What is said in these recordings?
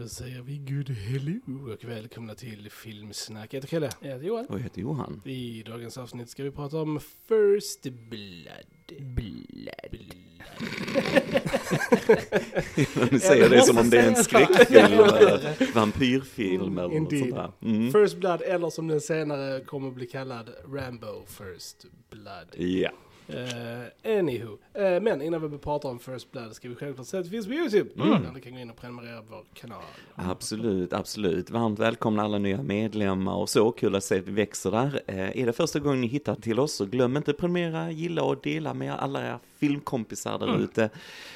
Då säger vi good hello och välkomna till Filmsnack. Jag heter Kalle. Jag heter Johan. Och jag heter Johan. I dagens avsnitt ska vi prata om First Blood. Blood. Du säger det som om det är en skräckfilm eller vampyrfilm eller något Indeed. sånt där. Mm. First Blood eller som den senare kommer att bli kallad Rambo First Blood. Ja, Uh, anywho. Eh, men innan vi pratar om First Blood ska vi självklart säga att det finns på YouTube. Mm. Där ni kan gå in och prenumerera på vår kanal. absolut, absolut. Varmt välkomna alla nya medlemmar och så. Kul att se att vi växer där. Eh, Är det första gången ni hittar till oss så glöm inte att prenumerera, gilla och dela med alla era filmkompisar där ute.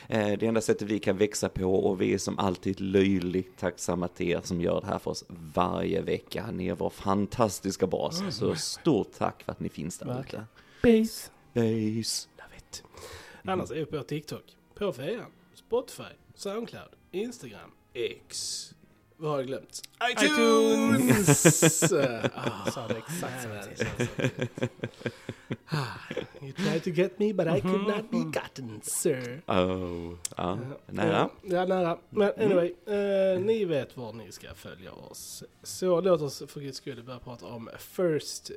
Eh, Det enda sättet vi kan växa på och vi är som alltid löjligt tacksamma till er som gör det här för oss varje vecka. Ni är vår fantastiska bas. Så stort tack för att ni finns där ute. Verkligen. Base. Love it. Annars är vi på TikTok, på Fejan, Spotify, Soundcloud, Instagram, X. Vad har jag glömt? iTunes! Eh, ah, Sa det exakt som. Ah, You tried to get me but I could not be gotten sir. Oh, ja, nära. Ja, nära. Men anyway, eh, ni vet var ni ska följa oss. Så låt oss för guds skull börja prata om First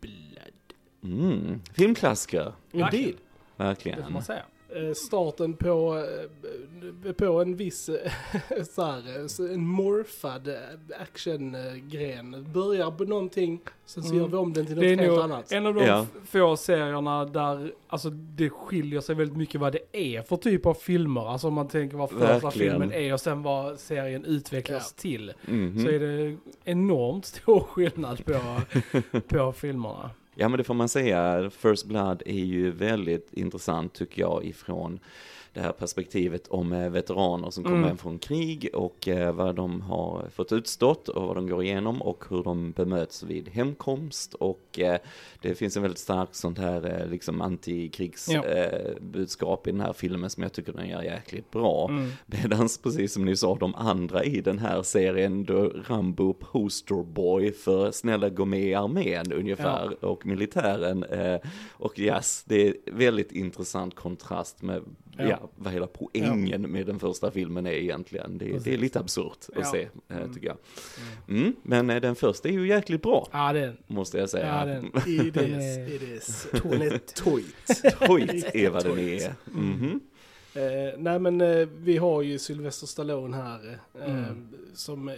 Blood. Mm. Filmklassiker, Indeed. Det får verkligen. man säga. Eh, starten på, eh, på en viss eh, så här, en morfad actiongren. Börjar på någonting, sen så Mm. gör vi om den till något Det är helt nog annat. en av de Ja. få serierna där alltså, det skiljer sig väldigt mycket vad det är för typ av filmer. Alltså om man tänker vad första Verkligen. filmen är och sen vad serien utvecklas till. Mhm. Så är det enormt stor skillnad på, på filmerna. Ja men det får man säga, First Blood är ju väldigt intressant tycker jag ifrån det här perspektivet om eh, veteraner som kommer Mm. hem från krig och eh, vad de har fått utstått och vad de går igenom och hur de bemöts vid hemkomst och eh, det finns en väldigt stark sånt här liksom antikrigsbudskap Ja. i den här filmen som jag tycker den gör jäkligt bra. Mm. Medans precis som ni sa, de andra i den här serien, då Rambo posterboy för snälla gå med i armén ungefär, och militären. Och yes, det är väldigt intressant kontrast med Ja. ja. vad hela poängen med den första filmen är egentligen. Det, det är lite absurt att Ja. se, eh, Mm. tycker jag. Mm, men eh, den första är ju jäkligt bra, Ja, det, måste jag säga. ja, den, It Den is, it is. Är toit. Hojt är vad den är. Mhm. Eh, nej men eh, vi har ju Sylvester Stallone här eh, Mm. som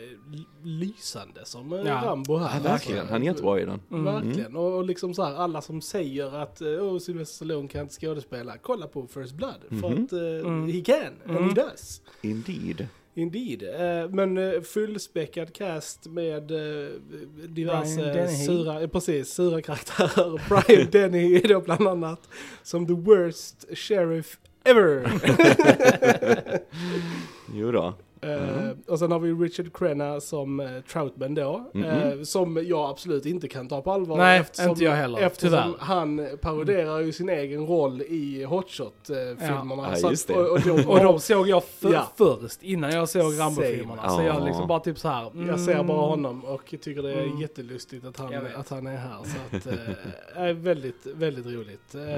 lysande som eh, Ja. Rambo här. Ja, verkligen, han är jättebra i den. Mm. Verkligen, och, och liksom så här, alla som säger att oh, Sylvester Stallone kan inte skådespela, kolla på First Blood. För Mhm. att eh, Mm. he can, and Mm. he does. Indeed. Indeed. Eh, men fullspäckad cast med eh, diverse sura, eh, precis, sura karaktärer. Brian Denny är då bland annat som the worst sheriff ever. Jo då. Eh, och sen har vi Richard Crenna som uh, Troutman då. Mhm. eh, som jag absolut inte kan ta på allvar. Nej, inte jag heller, Eftersom tyvärr. han parodierar ju sin egen roll i Hotshot-filmerna. Ja, så just det. att, och, och de, Och de såg jag för, Ja. först innan jag såg Rambo-filmerna. Så jag Ja. liksom bara typ så här. mm, Jag ser bara honom och tycker det är Mm. jättelustigt att han, att han är här. Så att, eh, är väldigt, väldigt roligt. Eh,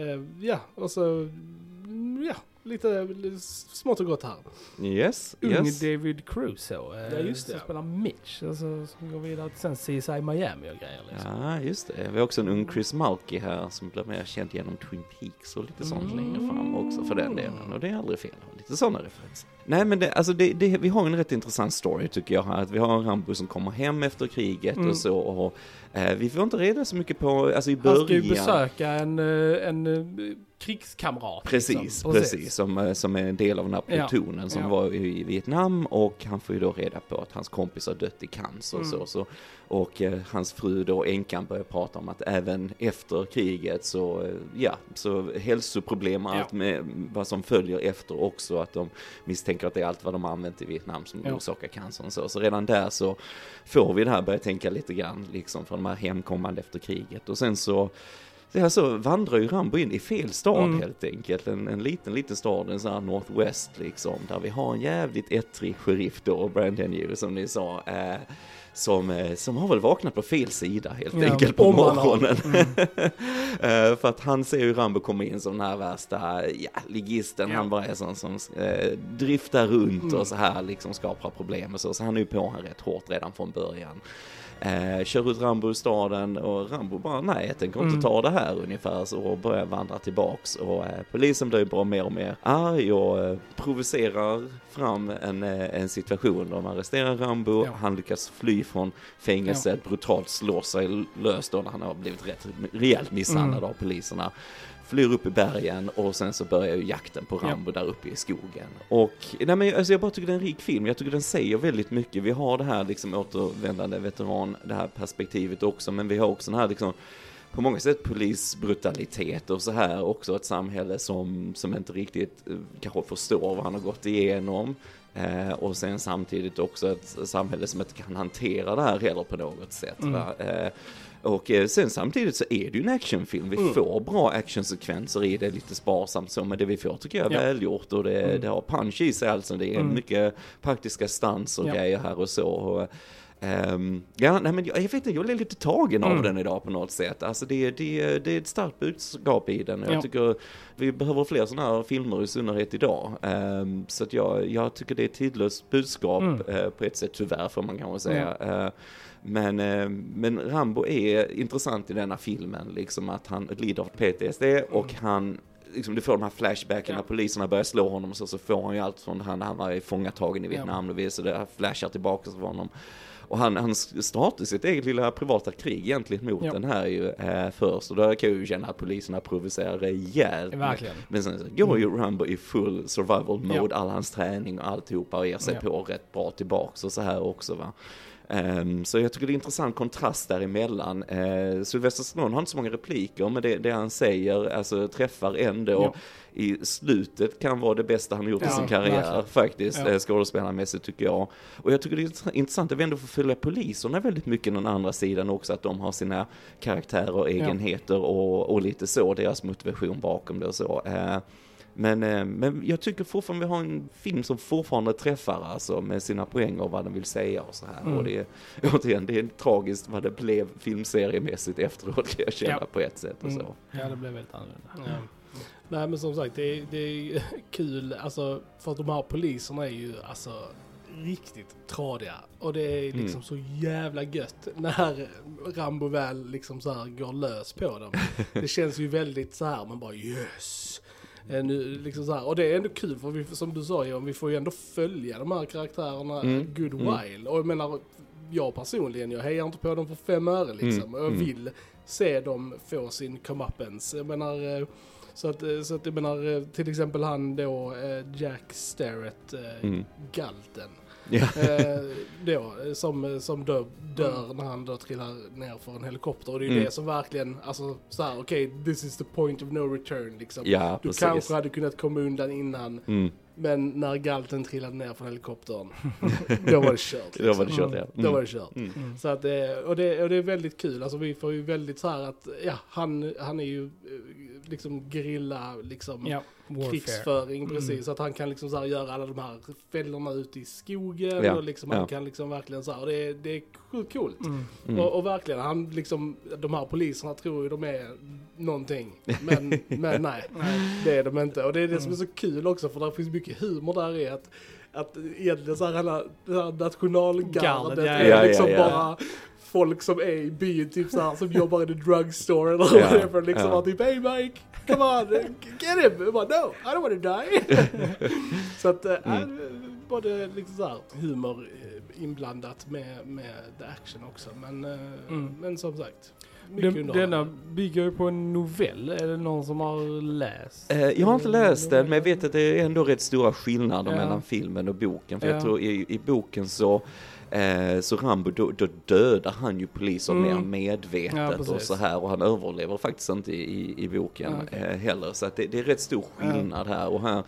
eh, ja, och så, mm, ja, lite, lite smått och gott här. Yes, Ung yes. David Crusoe. eh, Ja, just det. Som spelar Mitch. Alltså, som går vidare till sen CSI Miami och grejer liksom. Ja, just det. Vi har också en ung Chris Mulkey här som blir mer känd genom Twin Peaks och lite sånt Mm. längre fram också för den delen. Och det är aldrig fel. att ha Lite sådana referenser. Nej men det, alltså det, det, vi har en rätt intressant story tycker jag här. Att vi har en Rambo som kommer hem efter kriget Mm. och så. Och, eh, vi får inte reda så mycket på, alltså i Han början. ska ju besöka en, eh, en eh, krigskamrat. Precis, liksom. precis. Som, eh, som är en del av den här Ja, plutonen som ja. var i Vietnam och han får ju då reda på att hans kompis har dött i cancer och Mm. så, så. Och eh, hans fru då, änkan, börjar prata om att även efter kriget så, eh, ja, så hälsoproblem och Ja. allt med vad som följer efter också, att de misstänker att det är allt vad de har använt i Vietnam som Ja. orsakar cancern så. Så redan där så får vi det här börja tänka lite grann, liksom, för de här hemkommande efter kriget. Och sen så så vandrar ju Rambo in i fel stad Mm. helt enkelt. En, en liten, liten stad, en sån här Northwest liksom, där vi har en jävligt ettrig sheriff då, Brian Dennehy som ni sa. Eh, som, eh, som har väl vaknat på fel sida helt Ja, enkelt på morgonen. Eh, för att han ser ju Rambo komma in som den här värsta, ja, ligisten, Ja. han bara är sån som eh, driftar runt Mm. och så här liksom skapar problem och så, så han är ju på honom rätt hårt redan från början. Eh, kör ut Rambo ur staden och Rambo bara nej jag tänker inte Mm. ta det här ungefär så och börjar vandra tillbaks och eh, polisen blir bara mer och mer arg och eh, provocerar fram en, eh, en situation. De arresterar Rambo, Ja. han lyckas fly från fängelset, brutalt slår sig lös då när han har blivit rätt rejält misshandlad Mm. av poliserna. Flyr upp i bergen och sen så börjar ju jakten på Ja. Rambo där uppe i skogen. Och nej men alltså jag bara tycker det är en rik film, jag tycker den säger väldigt mycket. Vi har det här liksom återvändande veteran, det här perspektivet också, men vi har också den här liksom på många sätt polisbrutalitet och så här också ett samhälle som, som inte riktigt eh, kanske förstår vad han har gått igenom. Eh, och sen samtidigt också ett samhälle som inte kan hantera det här heller på något sätt. Mm. Eh, och eh, sen samtidigt så är det ju en actionfilm. Vi Mm. får bra actionsekvenser i det, lite sparsamt så, men det vi får tycker jag är Ja. välgjort och det, Mm. det har punch i sig alltså. Det är Mm. mycket praktiska stans och Ja. grejer här och så. Och, ehm, ja, nej men jag, jag vet inte, jag är lite tagen av Mm. den idag på något sätt. Alltså det, det, det är ett starkt budskap i den. Jag Ja. tycker vi behöver fler sådana här filmer i synnerhet idag. Ehm, så att jag, jag tycker det är ett tidlöst budskap Mm. eh, på ett sätt tyvärr får man kanske säga. Eh, men, eh, men Rambo är intressant i denna filmen, liksom att han lider av PTSD och han Liksom, du får de här flashbacken Ja. poliserna börjar slå honom och så, så får han ju allt från han, han var fångatagen i Vietnam, och så det flashar tillbaka för honom. Och han, han startar sitt eget lilla privata krig egentligen mot Ja. den här ju eh, först. Och då kan jag ju känna att poliserna provocerar rejält. Verkligen. Men sen så går ju Rambo i full survival mode, Ja. all hans träning och alltihopa och ger sig Ja. på rätt bra tillbaks och så här också va. Ehm, så jag tycker det är en intressant kontrast däremellan. Uh, Sylvester Stallone har inte så många repliker, men det, det han säger alltså, träffar ändå. Ja. I slutet kan vara det bästa han har gjort i Ja, sin karriär verkligen. faktiskt, Ja. ja. skådespelarmässigt tycker jag. Och jag tycker det är intressant att vi ändå får följa poliserna väldigt mycket den andra sidan också, att de har sina karaktärer och egenheter och, och lite så, deras motivation bakom det och så. Men, eh, men jag tycker fortfarande vi har en film som fortfarande träffar alltså med sina poäng och vad den vill säga och så här. Mm. Och det är, återigen, det är tragiskt vad det blev filmseriemässigt efteråt kan jag känna Ja. på ett sätt och så. Mm. Ja, det blev väldigt annorlunda. Ja. Nej men som sagt det är, det är kul, alltså för att de här poliserna är ju alltså riktigt tradiga. Och det är liksom Mm. så jävla gött när Rambo väl liksom så här går lös på dem. Det känns ju väldigt så här, man bara yes. Eh, Nu, liksom så här. Och det är ändå kul för vi, som du sa Johan, vi får ju ändå följa de här karaktärerna Mm, good mm. while. Och jag menar, jag personligen, jag hejar inte på dem för fem öre liksom. Mm, Jag mm. vill se dem få sin comeuppance. Jag menar, eh, så att, eh, så att jag menar eh, till exempel han då, eh, Jack Starrett, eh, Mm. Galten. Eh, då, som, som då dör när han då trillar ner för en helikopter. Och det är ju Mm. det som verkligen, alltså så här, okej, this is the point of no return liksom. Ja, du precis. kanske hade kunnat komma undan innan, Mm. men när galten trillade ner från helikoptern, då var det kört. Då var det liksom. kört ja. Då Mm. var det kört. Mm. Mm. Så att, eh, och, det, och det är väldigt kul, alltså vi får ju väldigt så här att, ja, han, han är ju eh, liksom gerilla, liksom Ja, krigsföring Mm. precis. Så att han kan liksom så här göra alla de här fällorna ute i skogen Ja, och liksom han kan liksom verkligen så här, och det, är- det är sjukt coolt. Mm. Mm. Och, och verkligen, han liksom, de här poliserna tror ju de är någonting. Men, men nej, det är de inte. Och det är det som är så kul också för det finns mycket humor där i att att egentligen så här här nationalgardet Gardet, ja, är liksom ja, ja. bara folk som är i byn typ så här som jobbar i the drugstore eller Ja, whatever liksom och typ hey Mike, come on, get him! Jag bara no, I don't want to die. så att, äh, Mm. både liksom så här humor eh, inblandat med, med the action också. Men, eh, Mm. men som sagt, Den, denna bygger ju på en novell. Är det någon som har läst? Eh, Jag har inte läst den, men jag vet att det är ändå rätt stora skillnader Ja. mellan filmen och boken. För Ja. jag tror i, i boken så, eh, så Rambo, då, då dödar han ju poliser Mm. mer Ja, medvetet och precis. så här. Och han överlever faktiskt inte i, i boken Ja, okej. eh, heller. Så att det, det är rätt stor skillnad här. Och här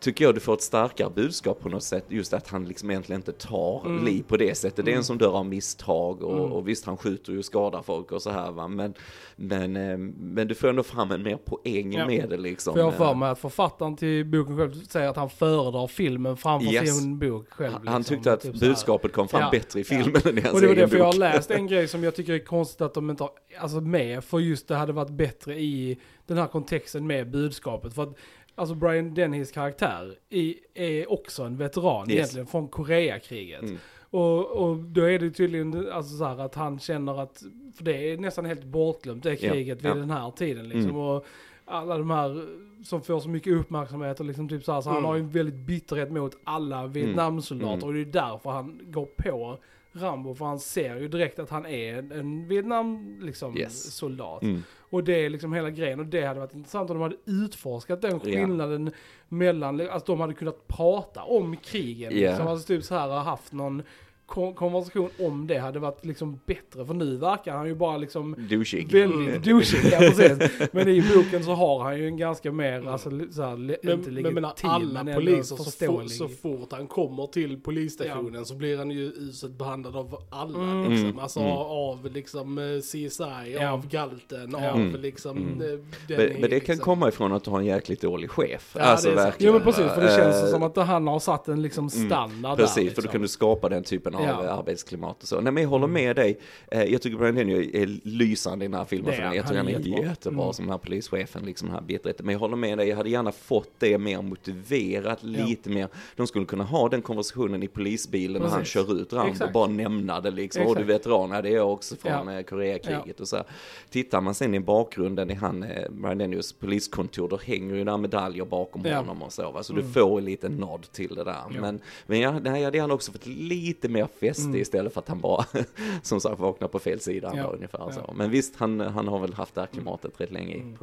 tycker jag du får ett starkare budskap på något sätt, just att han liksom egentligen inte tar Mm. liv på det sättet. Det är en som dör av misstag och, Mm. och visst han skjuter ju och skadar folk och så här va, men, men, eh, men du får ändå fram en mer poäng Ja. med det liksom. För jag har för mig att författaren till boken själv säger att han föredrar filmen framför Yes. sin bok själv. Han, liksom, han tyckte att typ budskapet kom fram Ja. bättre i Ja. filmen än i hans Och det var därför jag har läst en grej som jag tycker är konstigt att de inte har alltså med. För just det hade varit bättre i den här kontexten med budskapet. För att alltså Brian Dennis karaktär i, är också en veteran Yes. egentligen från Koreakriget. Mm. Och, och då är det tydligen alltså så här att han känner att, för det är nästan helt bortglömt det Ja, kriget vid ja. den här tiden liksom. Mm. Och alla de här som får så mycket uppmärksamhet och liksom typ så här, så han Mm. har ju en väldigt bitterhet mot alla Vietnamsoldater Mm. och det är därför han går på Rambo för han ser ju direkt att han är en, en Vietnam liksom Yes. soldat. Mm. Och det är liksom hela grejen och det hade varit intressant om de hade utforskat den skillnaden mellan, alltså de hade kunnat prata om krigen. Ja. Liksom, alltså typ så här haft någon konversation om det hade varit liksom bättre. För nu verkar han ju bara liksom Douchig. väldigt douchig, ja precis. Men i boken så har han ju en ganska mer, alltså li- så här, Men, inte men legitim, menar, alla men poliser, så, for, så fort han kommer till polisstationen så blir han ju uselt behandlad av alla. Liksom. Mm. Alltså Mm. av liksom eh, CSI, Ja. av Galten, Ja. av Mm. liksom Mm. eh, Denny, Men, men det kan liksom. komma ifrån att du har en jäkligt dålig chef. Ja, alltså verkligen. Jo men precis, för det känns Eh, som att han har satt en liksom standard Precis, där. för Liksom. då kan du skapa den typen av Ja. eh, arbetsklimat och så. Nej men jag håller med dig. Eh, Jag tycker Brian Denny är lysande i den här filmen. Det För jag tycker Han är jättebra. jättebra Mm. som den här polischefen, liksom den här bitterheten. Men jag håller med dig, jag hade gärna fått det mer motiverat, lite mer. De skulle kunna ha den konversationen i polisbilen när han Precis. kör ut Rambo, Exakt. bara nämna det liksom. Och du Exakt. veteran, ja, det är jag också från Ja. ja. Koreakriget och så här. Tittar man sen i bakgrunden i han, eh, Brian Dennys poliskontor, då hänger ju där medaljer bakom Ja. honom och så. Va? Så Mm. du får en liten nod till det där. Ja. Men, men jag, nej, jag hade gärna också fått lite mer fäste Mm. istället för att han bara, som sagt, vaknar på fel sida. Ja. Ungefär Ja. så. Men visst, han, han har väl haft det här klimatet rätt länge i Mm.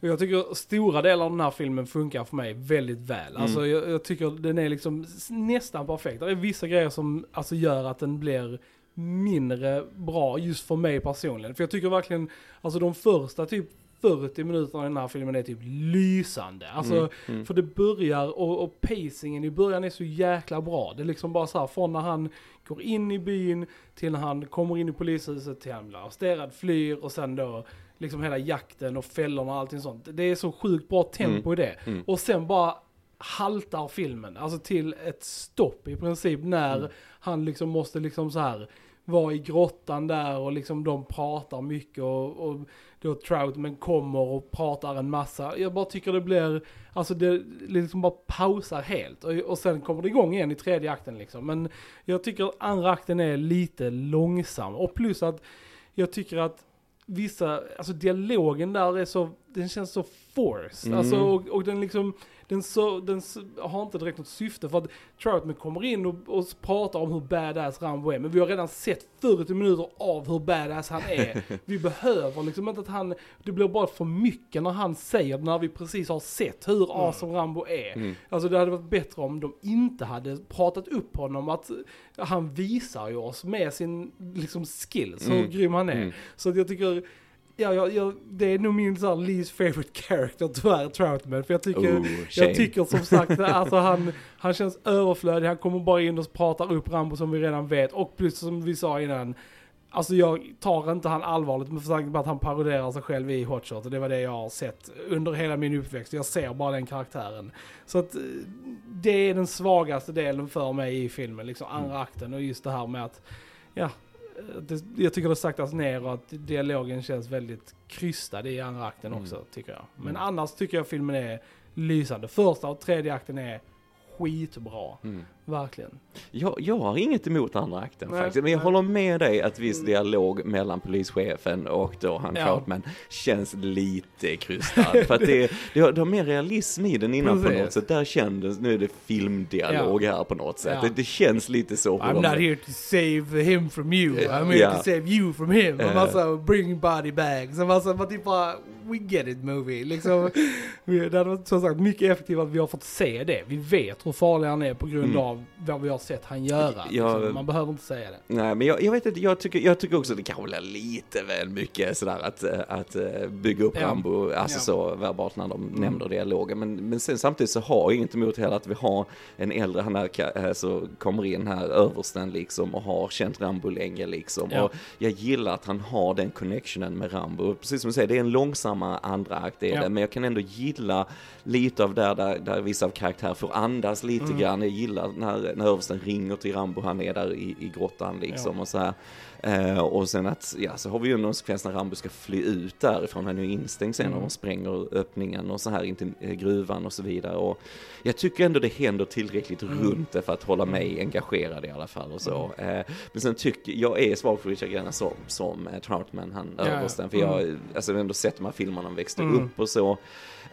Och Jag tycker stora delar av den här filmen funkar för mig väldigt väl. Mm. Alltså jag, jag tycker den är liksom nästan perfekt. Det är vissa grejer som alltså gör att den blir mindre bra just för mig personligen. För jag tycker verkligen, alltså de första typ 40 minuterna i den här filmen är typ lysande. Alltså, Mm, mm. för det börjar och, och pacingen i början är så jäkla bra. Det är liksom bara så här från när han går in i byn till när han kommer in i polishuset till han blir arresterad, flyr och sen då liksom hela jakten och fällorna och allting sånt. Det är så sjukt bra tempo i det. Mm. Och sen bara haltar filmen, alltså till ett stopp i princip när Mm. han liksom måste liksom så här vara i grottan där och liksom de pratar mycket och, och då Troutman kommer och pratar en massa. Jag bara tycker det blir, alltså det liksom bara pausar helt och, och sen kommer det igång igen i tredje akten liksom. Men jag tycker att andra akten är lite långsam och plus att jag tycker att vissa, alltså dialogen där är så, den känns så forced. Mm. Alltså och, och den liksom, den, så, den har inte direkt något syfte för att Troutman kommer in och, och pratar om hur badass Rambo är. Men vi har redan sett 40 minuter av hur badass han är. vi behöver liksom inte att han, det blir bara för mycket när han säger när vi precis har sett hur awesome Rambo är. Mm. Alltså det hade varit bättre om de inte hade pratat upp honom att han visar ju oss med sin liksom skills hur Mm. grym han är. Mm. Så att jag tycker, ja, ja, ja, det är nog min så här least favorite character tyvärr, Troutman. För jag tycker, Oh, jag tycker som sagt, alltså han, han känns överflödig, han kommer bara in och pratar upp Rambo som vi redan vet. Och plus som vi sa innan, alltså jag tar inte han allvarligt med tanke på att han paroderar sig själv i Hot Shot. Och det var det jag har sett under hela min uppväxt. Jag ser bara den karaktären. Så att eh, det är den svagaste delen för mig i filmen, liksom andra akten. Och just det här med att, ja, det, jag tycker det saktas ner och att dialogen känns väldigt krystad i andra akten Mm. också, tycker jag. Men Mm. annars tycker jag filmen är lysande. Första och tredje akten är skitbra. Mm. Verkligen. Jag, jag har inget emot andra akten Nej, faktiskt, men jag nej. håller med dig att viss Mm. dialog mellan polischefen och då han Ja. Troutman känns lite krystad. för att det, det, har, det har mer realism i den innan på Precis. något sätt. Där kändes, nu är det filmdialog här på något sätt. Ja. Det, det känns lite så. på I'm not here to save him from you, I'm here Ja. to save you from him. Eh. massa bring body bags. Massa, man typ bara, we get it movie. Liksom, det hade varit som sagt mycket effektivare att vi har fått se det. Vi vet hur farlig han är på grund Mm. av vad vi har sett han göra. Ja, liksom. Man behöver inte säga det. Nej, men jag, jag vet inte, jag tycker, jag tycker också det kanske blir lite väl mycket sådär att, eh, att eh, bygga upp Ja. Rambo, alltså Ja. så verbalt när de nämner dialogen. Men, men sen samtidigt så har jag inget emot heller att vi har en äldre, han ka- eh, så kommer in här, översten liksom och har känt Rambo länge liksom. Ja. Och jag gillar att han har den connectionen med Rambo. Precis som du säger, det är en långsammare andra akt är det, men jag kan ändå gilla lite av där, där, där vissa av karaktär får andas lite Mm. grann. Jag gillar när, när översten ringer till Rambo, han är där i, i grottan liksom och så här. Eh, och sen att, ja, så har vi ju någon sekvens när Rambo ska fly ut därifrån, han är ju instängd sen Mm. och de spränger öppningen och så här in till eh, gruvan och så vidare. Och jag tycker ändå det händer tillräckligt Mm. runt det för att hålla mig engagerad i alla fall och så. Eh, men sen tycker jag är svag för Richard Grenna som, som eh, Troutman, han Ja, översten, för jag, alltså jag har ändå sett de här filmerna de växte Mm. upp och så.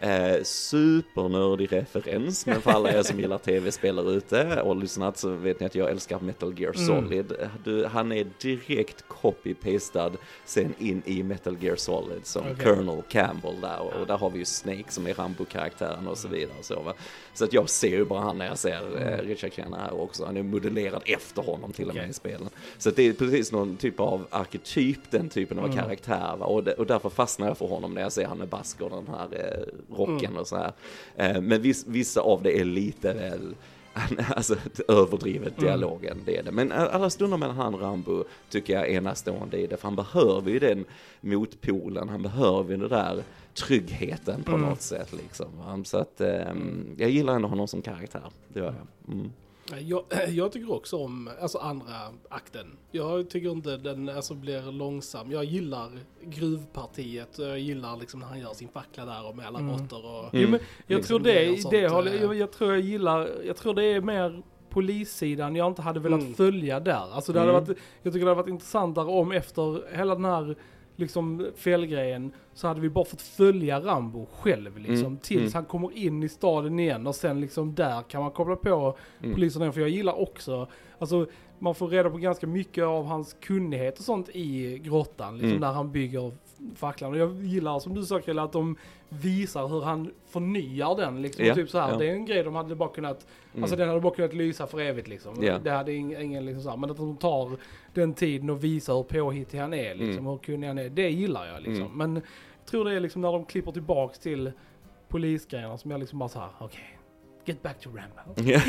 Eh, supernördig referens, men för alla er som gillar tv-spel där ute och lyssnat så vet ni att jag älskar Metal Gear Mm. Solid. Du, han är direkt copy-pastad sen in i Metal Gear Solid som Okej. Colonel Campbell där och, och där har vi ju Snake som är Rambo-karaktären och så vidare. Och så, va? så att jag ser ju bara han när jag ser eh, Richard Crenna här också. Han är modellerad efter honom till och med Okej. i spelen. Så att det är precis någon typ av arketyp, den typen av Mm. karaktär. Va? Och, och därför fastnar jag för honom när jag ser han med bask och den här eh, rocken Mm. och så här. Eh, men viss, vissa av det är lite väl Alltså överdrivet Mm. dialogen, det är det. Men alla stunder mellan han och Rambo tycker jag är enastående i det, för han behöver ju den motpolen, han behöver ju den där tryggheten på Mm. något sätt liksom. Så att eh, jag gillar ändå honom som karaktär, det gör jag. Mm. Jag, jag tycker också om alltså andra akten. Jag tycker inte den alltså, blir långsam. Jag gillar gruvpartiet. Jag gillar liksom när han gör sin fackla där och med alla Mm. råttor och... Mm. Jo, men jag tror det och det, sånt, det håller, jag, jag tror jag gillar, jag tror det är mer polissidan jag inte hade velat Mm. följa där. Alltså det hade Mm. varit, jag tycker det hade varit intressantare om efter hela den här liksom felgrejen så hade vi bara fått följa Rambo själv liksom Mm. tills Mm. han kommer in i staden igen och sen liksom där kan man koppla på Mm. polisen. För jag gillar också, alltså man får reda på ganska mycket av hans kunnighet och sånt i grottan, liksom Mm. där han bygger facklan. Och jag gillar som du sa Krille att de visar hur han förnyar den liksom. Ja, typ så här, ja. Det är en grej de hade bara kunnat, Mm. alltså den hade bara kunnat lysa för evigt liksom. Ja. Det hade ing- ingen liksom så här, men att de tar den tiden och visar hur påhittig han är liksom, Mm. hur kunnig han är. Det gillar jag liksom. Mm. Men jag tror det är liksom när de klipper tillbaks till polisgrejerna som jag liksom bara så här, okej. Get back to Rambo.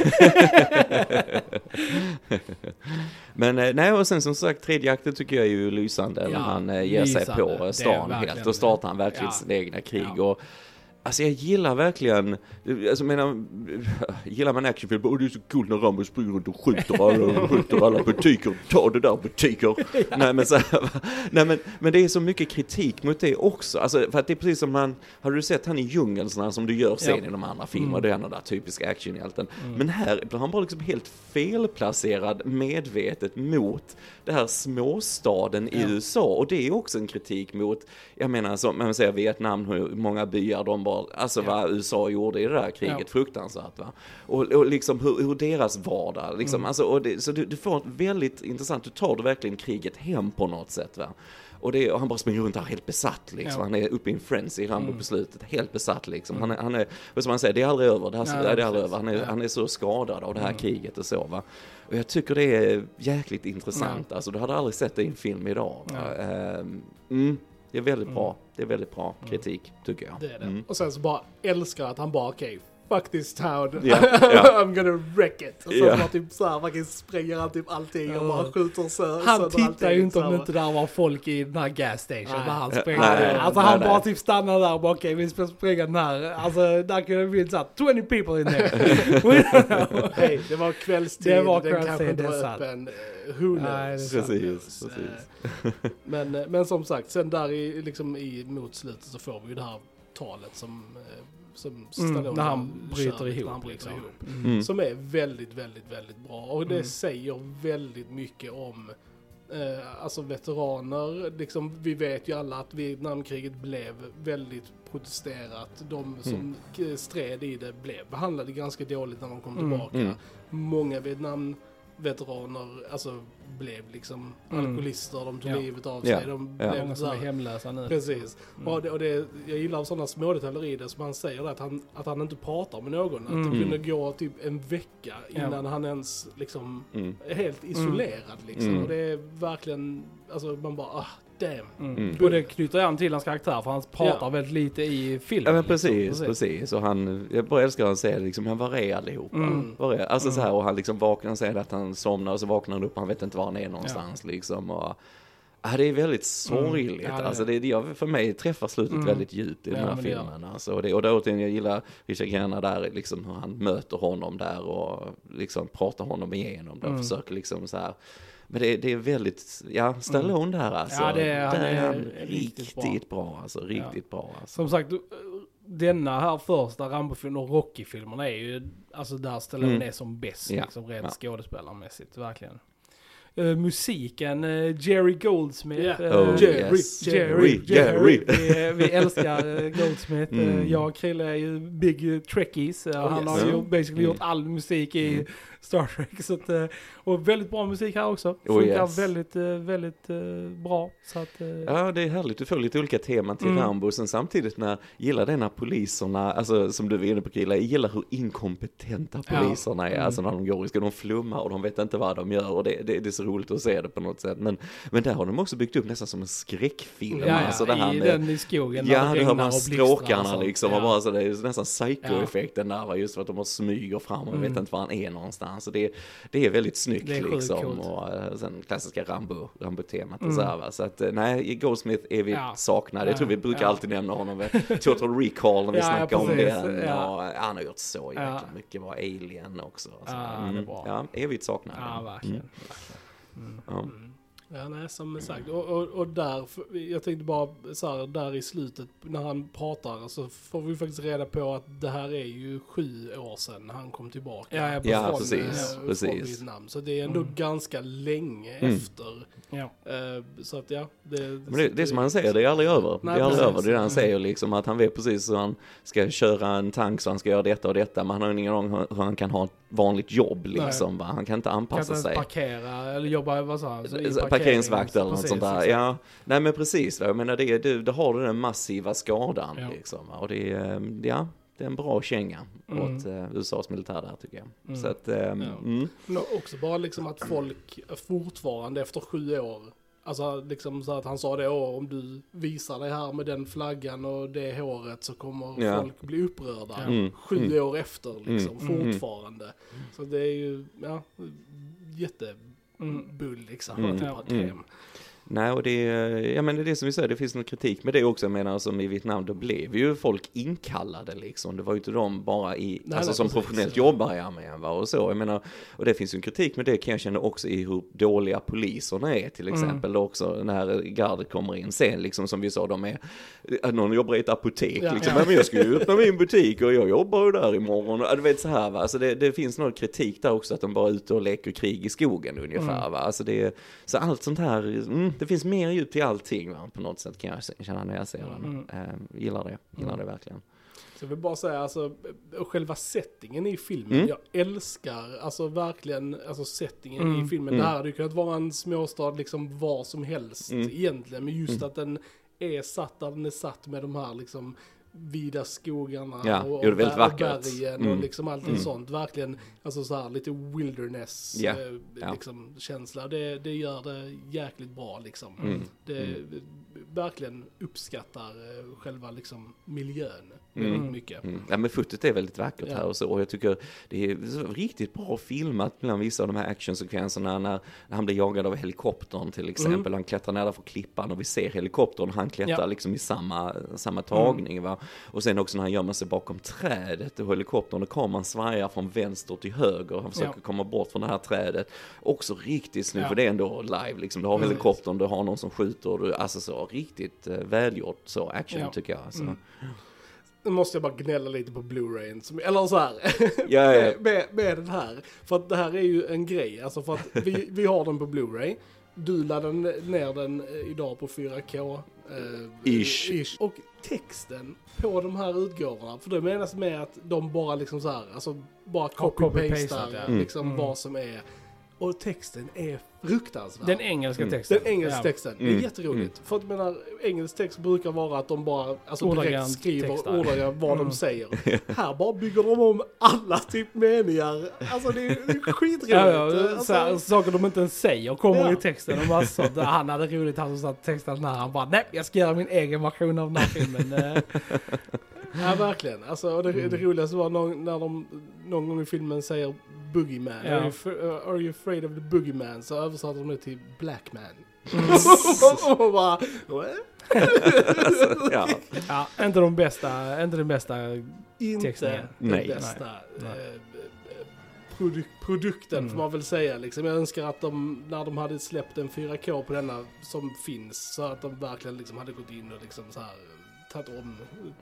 Men eh, nej, och sen som sagt, tredje akten tycker jag är ju lysande när Ja, han eh, ger sig lysande. Det på stan helt. Då startar han verkligen Ja. sitt egna krig. Ja. Och, alltså jag gillar verkligen, alltså menar, gillar man actionfilm, och det är så coolt när Rambo springer runt och skjuter alla, skjuter alla butiker, ta det där butiker. Nej men så här, nej men, men det är så mycket kritik mot det också. Alltså för att det är precis som man, har du sett han i djungeln sådär som du gör sen Ja. i de andra filmerna, Mm. det är den där typiska actionhjälten. Mm. Men här blir han bara liksom helt felplacerad medvetet mot det här småstaden i Ja. USA. Och det är också en kritik mot, jag menar som man säger Vietnam, hur många byar de bara, alltså Ja. vad USA gjorde i det där kriget, Ja. fruktansvärt va. Och, och liksom hur, hur deras vardag, liksom, Mm. alltså, det, så du, du får ett väldigt intressant, du tar du verkligen kriget hem på något sätt va. Och, det, och han bara springer runt där helt besatt liksom. Ja. Han är uppe i en frenzy, Rambo Mm. på slutet, helt besatt liksom. Han är, han är, och som man säger, det är aldrig över, det, här, Nej, det är aldrig över. Han är, Ja. han är så skadad av det här Mm. kriget och så va. Och jag tycker det är jäkligt intressant, alltså du hade aldrig sett det i en film idag. Ja. Ehm, mm, det är väldigt Mm. bra, det är väldigt bra kritik tycker jag. Det är det. Mm. Och sen så bara älskar att han bara okej, fuck this town. Ja, ja. I'm gonna wreck it. Och så Ja. bara typ såhär, fucking spränger han typ allting och bara skjuter sö- Han sönder tittar ju inte om så det inte där var folk i den här gas station Nej. när han Ja, spränger. nej, alltså nej, han nej. bara typ stannar där och bara okej vi ska spränga den här. Alltså där kunde det bli såhär 20 people in there. Hej, det var kvällstid, Det var den kanske inte var sant. öppen. Eh, Who knows? Nej, Precis, knows? precis. Eh, Men, eh, men som sagt, sen där i, liksom i mot slutet så får vi ju det här talet som, eh, som Stallone när han kör, bryter när ihop, han bryter liksom. ihop. Mm. Som är väldigt, väldigt, väldigt bra. Och det Mm. säger väldigt mycket om eh, alltså veteraner. Liksom, vi vet ju alla att Vietnamkriget blev väldigt protesterat. De som Mm. stred i det blev behandlade ganska dåligt när de kom Mm. tillbaka. Mm. Många Vietnam veteraner alltså blev liksom Mm. alkoholister, de tog Ja. livet av Ja. sig. De Ja. blev Många så som är här, hemlösa nu. Precis. Mm. Och, det, och det, jag gillar sådana små detaljer i det som han säger att han, att han inte pratar med någon. Att Mm. det kunde gå typ en vecka innan Ja. han ens liksom Mm. är helt isolerad liksom. Mm. Och det är verkligen, alltså man bara ah damn. Mm. Mm. Och det knyter an till hans karaktär för han pratar Ja. väldigt lite i filmen. Ja men liksom. precis, precis. Och han, jag bara älskar att han säger liksom, men var är allihopa? Mm. Var är? Alltså Mm. så här, och han liksom vaknar, han säger att han somnar och så vaknar han upp och han vet inte var han är någonstans liksom. Och, ja, det är väldigt sorgligt. Mm. Ja, det är alltså det, det, jag- för mig träffar slutet Mm. väldigt djupt i Ja, den här det filmen. Alltså, och, det, och då återigen, jag gillar Richard Grenna där, liksom hur han möter honom där och liksom pratar honom igenom det och Mm. försöker liksom så här. Men det, det är väldigt, ja, Stallone där alltså. Ja, det är- han är är han riktigt riktigt bra. alltså, riktigt bra alltså. Som sagt, denna här första Rambo-filmen och Rocky-filmerna är ju, alltså där Stallone Mm. är som bäst, Ja, liksom rent ja. skådespelarmässigt, verkligen. Eh, musiken, eh, Jerry Goldsmith. Ja. eh, Oh, Jerry, yes. Jerry, Jerry. Vi, vi älskar eh, Goldsmith. Mm. Jag och Krille är ju big Trekkies. Eh, Han yes. har ju Ja. basically Mm. gjort all musik i Mm. Star Trek. Så att, eh, och väldigt bra musik här också. Oh, Funkar yes. väldigt, eh, väldigt eh, bra. Så att, Ja, det är härligt. Du får lite olika teman till Mm. Rambo. Sen samtidigt när, gillar det när poliserna, alltså som du var inne på Krilla, jag gillar hur inkompetenta Ja. poliserna är. Mm. Alltså när de går i skolan, de flummar och de vet inte vad de gör och det, det, det är så roligt att se det på något sätt. Men, men där har de också byggt upp nästan som en skräckfilm. ja, ja, alltså det här i med, den i skogen. Ja, det det hör man stråkarna liksom. Ja. Och bara så det är nästan psycho-effekten Ja. där just för att de har smyger fram och Mm. vet inte var han är någonstans. Och det, det är väldigt snyggt är liksom. Och eh, sen klassiska Rambo, Rambo-temat Mm. och så här va. Så att eh, nej, Goldsmith är vi Ja. saknade. Jag tror vi brukar Ja. alltid nämna honom med Total Recall när vi Ja, snackar om den. Och han har gjort så jäkla mycket bra. Alien också. Så, Ja, det är bra. ja, evigt saknade. Ja, verkligen. Mm. verkligen. Mm. Ja. Nej, som sagt. Och, och, och där, jag tänkte bara så här, där i slutet när han pratar så får vi faktiskt reda på att det här är ju sju år sedan han kom tillbaka. Ja, ja, Ja, från, precis, Från precis. Vietnam. Så det är ändå Mm. ganska länge Mm. efter. Ja. Eh, så att ja, det... Men det, det är som han säger, det är aldrig över. Nej, det är aldrig precis. över. Det är det han Mm. säger liksom, att han vet precis hur han ska köra en tank så han ska göra detta och detta. Men han har ingen aning hur hur han kan ha ett vanligt jobb liksom. Va? Han kan inte Kan anpassa inte ens sig. parkera eller jobba, vad sa han? Parkeringsvakt eller något sånt där. exakt. Ja, nej men precis. Jag menar det, det, det har du den massiva skadan Ja. liksom. Och det är, eh, ja, det är en bra känga Mm. åt uh, USAs militär där tycker jag. Mm. Så att, um, Ja. mm, Men också bara liksom att folk fortfarande efter sju år Alltså liksom så att han sa det, "Åh, om du visar dig här med den flaggan och det håret så kommer Ja. folk bli upprörda. Mm. Sju Mm. år efter liksom, Mm. fortfarande. Så det är ju, ja, jättebull liksom. Mm. Att bara, Mm. damn. Nej, och det ja men det är det som vi säger, det finns någon kritik med det också, jag menar som i Vietnam, då blev ju folk inkallade liksom. Det var ju inte de bara i, Nej, alltså nej, som precis. professionellt jobbar i armén va, och så. Jag menar, och det finns ju en kritik med det kan jag känna också i hur dåliga poliserna är till Mm. exempel också när gardet kommer in sen liksom som vi sa, de är, att någon jobbar i ett apotek Ja. liksom, Ja. men jag ska ju öppna min butik och jag jobbar ju där imorgon. Ja, Du vet så här va, alltså det, det finns någon kritik där också att de bara är ute och leker krig i skogen ungefär Mm. va. Alltså det, så allt sånt här, mm, det finns mer djup till allting va, på något sätt kan jag känna när jag ser den. Mm. Eh, gillar det, gillar det verkligen. Så jag vill bara säga, alltså, själva settingen i filmen, Mm. jag älskar, alltså verkligen, alltså settingen Mm. i filmen. Mm. Det här hade ju kunnat vara en småstad liksom var som helst Mm. egentligen, men just Mm. att den är satt där den är satt med de här liksom vida skogarna Ja, och, väldigt och vackert. bergen Mm. och liksom allting Mm. sånt. Verkligen, alltså så här lite wilderness Ja, eh, liksom känsla. Det, det gör det jäkligt bra liksom. Mm. Det Mm. Verkligen uppskattar eh, själva liksom miljön Mm. mycket. Mm. Ja men fotot är väldigt vackert Ja. här och så och jag tycker det är riktigt bra filmat bland vissa av de här actionsekvenserna när, han blir jagad av helikoptern till exempel. Han klättrar ner för klippan och vi ser helikoptern han klättrar Ja. liksom i samma, samma tagning va. Och sen också när han gömmer sig bakom trädet och helikoptern och kameran svajar från vänster till höger och han försöker Ja. komma bort från det här trädet. Också riktigt snyggt för det är ändå live liksom. Du har Precis. helikoptern, du har någon som skjuter du, alltså så riktigt eh, välgjort så action Ja. tycker jag. Alltså. Mm. Nu måste jag bara gnälla lite på Blu-rayen. som- Eller så här. Ja, ja. med, med den här. För att det här är ju en grej. Alltså för att vi, vi har den på Blu-ray. Du laddade ner den eh, idag på 4K. Eh, Ish. Och texten på de här utgåvorna. För det menas med att de bara liksom så här, alltså bara copy-pastar ja. liksom Mm. vad som är. och texten är fruktansvärd. Den engelska Mm. texten. Den engelska Ja. texten. Det är Mm. jätteroligt. För att jag menar, engelsk text brukar vara att de bara alltså direkt skriver ordagrant vad Mm. de säger. Här bara bygger de om alla typ meningar. Alltså det är, det är skitroligt. Ja, ja, Alltså, så här, saker de inte ens säger kommer Ja. i texten. Och bara så, han hade roligt, han som satt texten när han bara nej, jag ska göra min egen version av den här filmen. Eh, Ja, verkligen. Alltså, och det, Mm. det roligaste var någon, när de någon gång i filmen säger Boogeyman. Ja. Are, you, uh, are you afraid of the Boogeyman? Så översatte de det till Black Man. Mm. och bara, ja. ja, inte de bästa, inte den bästa. Inte Textningen. den Nej. bästa Nej. eh, produ- produkten Mm. får man väl säga. Liksom. Jag önskar att de, när de hade släppt en 4K på denna som finns, så att de verkligen liksom hade gått in och liksom så här tagit om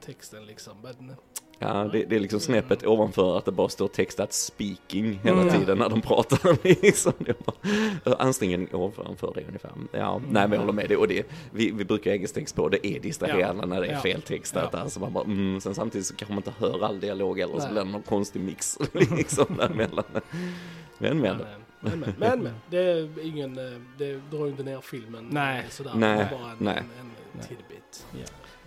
texten liksom. Men, Ja, det, det är liksom snäppet ovanför att det bara står textat speaking hela Mm. tiden när de pratar. Liksom. Bara, ansträngningen ovanför det ungefär. Ja, nej men jag håller med dig. Och det, vi, vi brukar text på, det är distraherande när det är Ja. feltextat. Ja. Alltså man bara, mm, sen samtidigt så kanske man inte hör all dialog eller så blir det någon konstig mix liksom däremellan. Men men. men, men, men, men, det är ingen, eh, det drar ju inte ner filmen Nej. sådär. Nej, bara en, nej. en, en tidbit.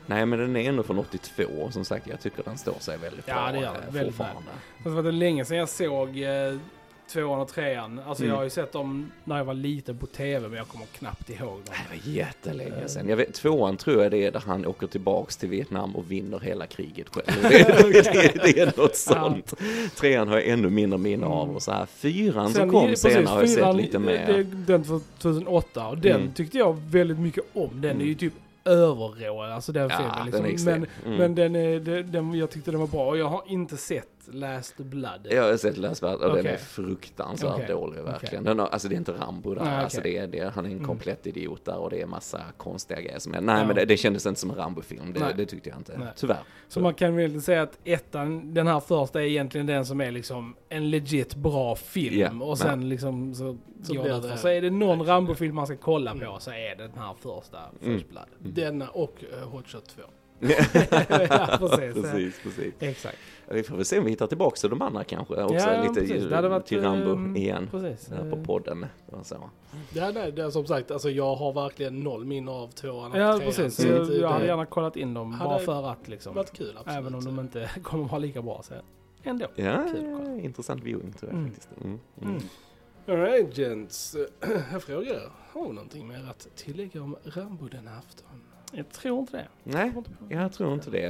Nej men den är ändå från 82 och som sagt jag tycker den står sig väldigt Ja, bra det gör den. eh, Väldigt. Det var länge sedan jag såg eh, tvåan och trean. Alltså Mm. jag har ju sett dem när jag var liten på tv men jag kommer knappt ihåg dem. Det var jättelänge sedan. Jag vet, tvåan tror jag det är där han åker tillbaks till Vietnam och vinner hela kriget själv. Det, det, det är något sånt. Trean har jag ännu mindre minne av och så här. Fyran som kom precis, senare har jag sett fyran, lite det- mer. det- Den från 2008 och den Mm. tyckte jag väldigt mycket om. Den är ju typ överrå, alltså den Ja, filmen. den Liksom. extrem. Men, Mm. men den, den, den, jag tyckte den var bra och jag har inte sett Last Blood. Jag har sett Läsvärd och den Okej. är fruktansvärt Okej. dålig verkligen. Den har, alltså det är inte Rambo där, okej. alltså det är, det han är en Mm. komplett idiot där och det är massa konstiga grejer som är, nej Ja. men det, det kändes inte som en Rambo-film, det, det tyckte jag inte, Nej. tyvärr. Så man kan väl säga att ettan, den här första är egentligen den som är liksom en legit bra film. Ja, och sen liksom så, Så blir det. Så är det någon Rambo-film man ska kolla på så är det den här första, Mm. First Blood. Denna och uh, Hot Shot 2. Ja, precis. precis, precis. Exakt. Vi får väl se om vi hittar tillbaka till de andra kanske också, Ja, lite precis. Det hade varit, till Rambo ehm, igen. Precis. Här på Eh, podden och så. Ja, nej, det är som sagt, alltså jag har verkligen noll minne av tvåan och Ja, trean. precis. Så det- jag hade gärna kollat in dem Hade bara för att liksom. varit kul absolut. Även om de inte kommer vara lika bra så ändå. Ja, Kul intressant viewing tror jag Mm. faktiskt. Mm. Mm. Mm. Alright gents, jag frågar, har vi någonting mer att tillägga om Rambo den afton? Jag tror inte det. Nej, Jag tror inte det.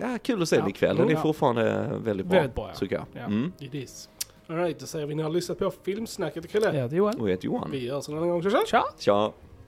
Ja, kul att se Ja. ikväll. Den är fortfarande väldigt bra, Väldigt bra, ja. tycker jag. Ja. Mm. It is. Alright, då säger vi ni har lyssnat på Filmsnacket ikväll. Jag heter Johan. Och jag heter Johan. Vi hörs en annan gång, tja! Tja! Tja!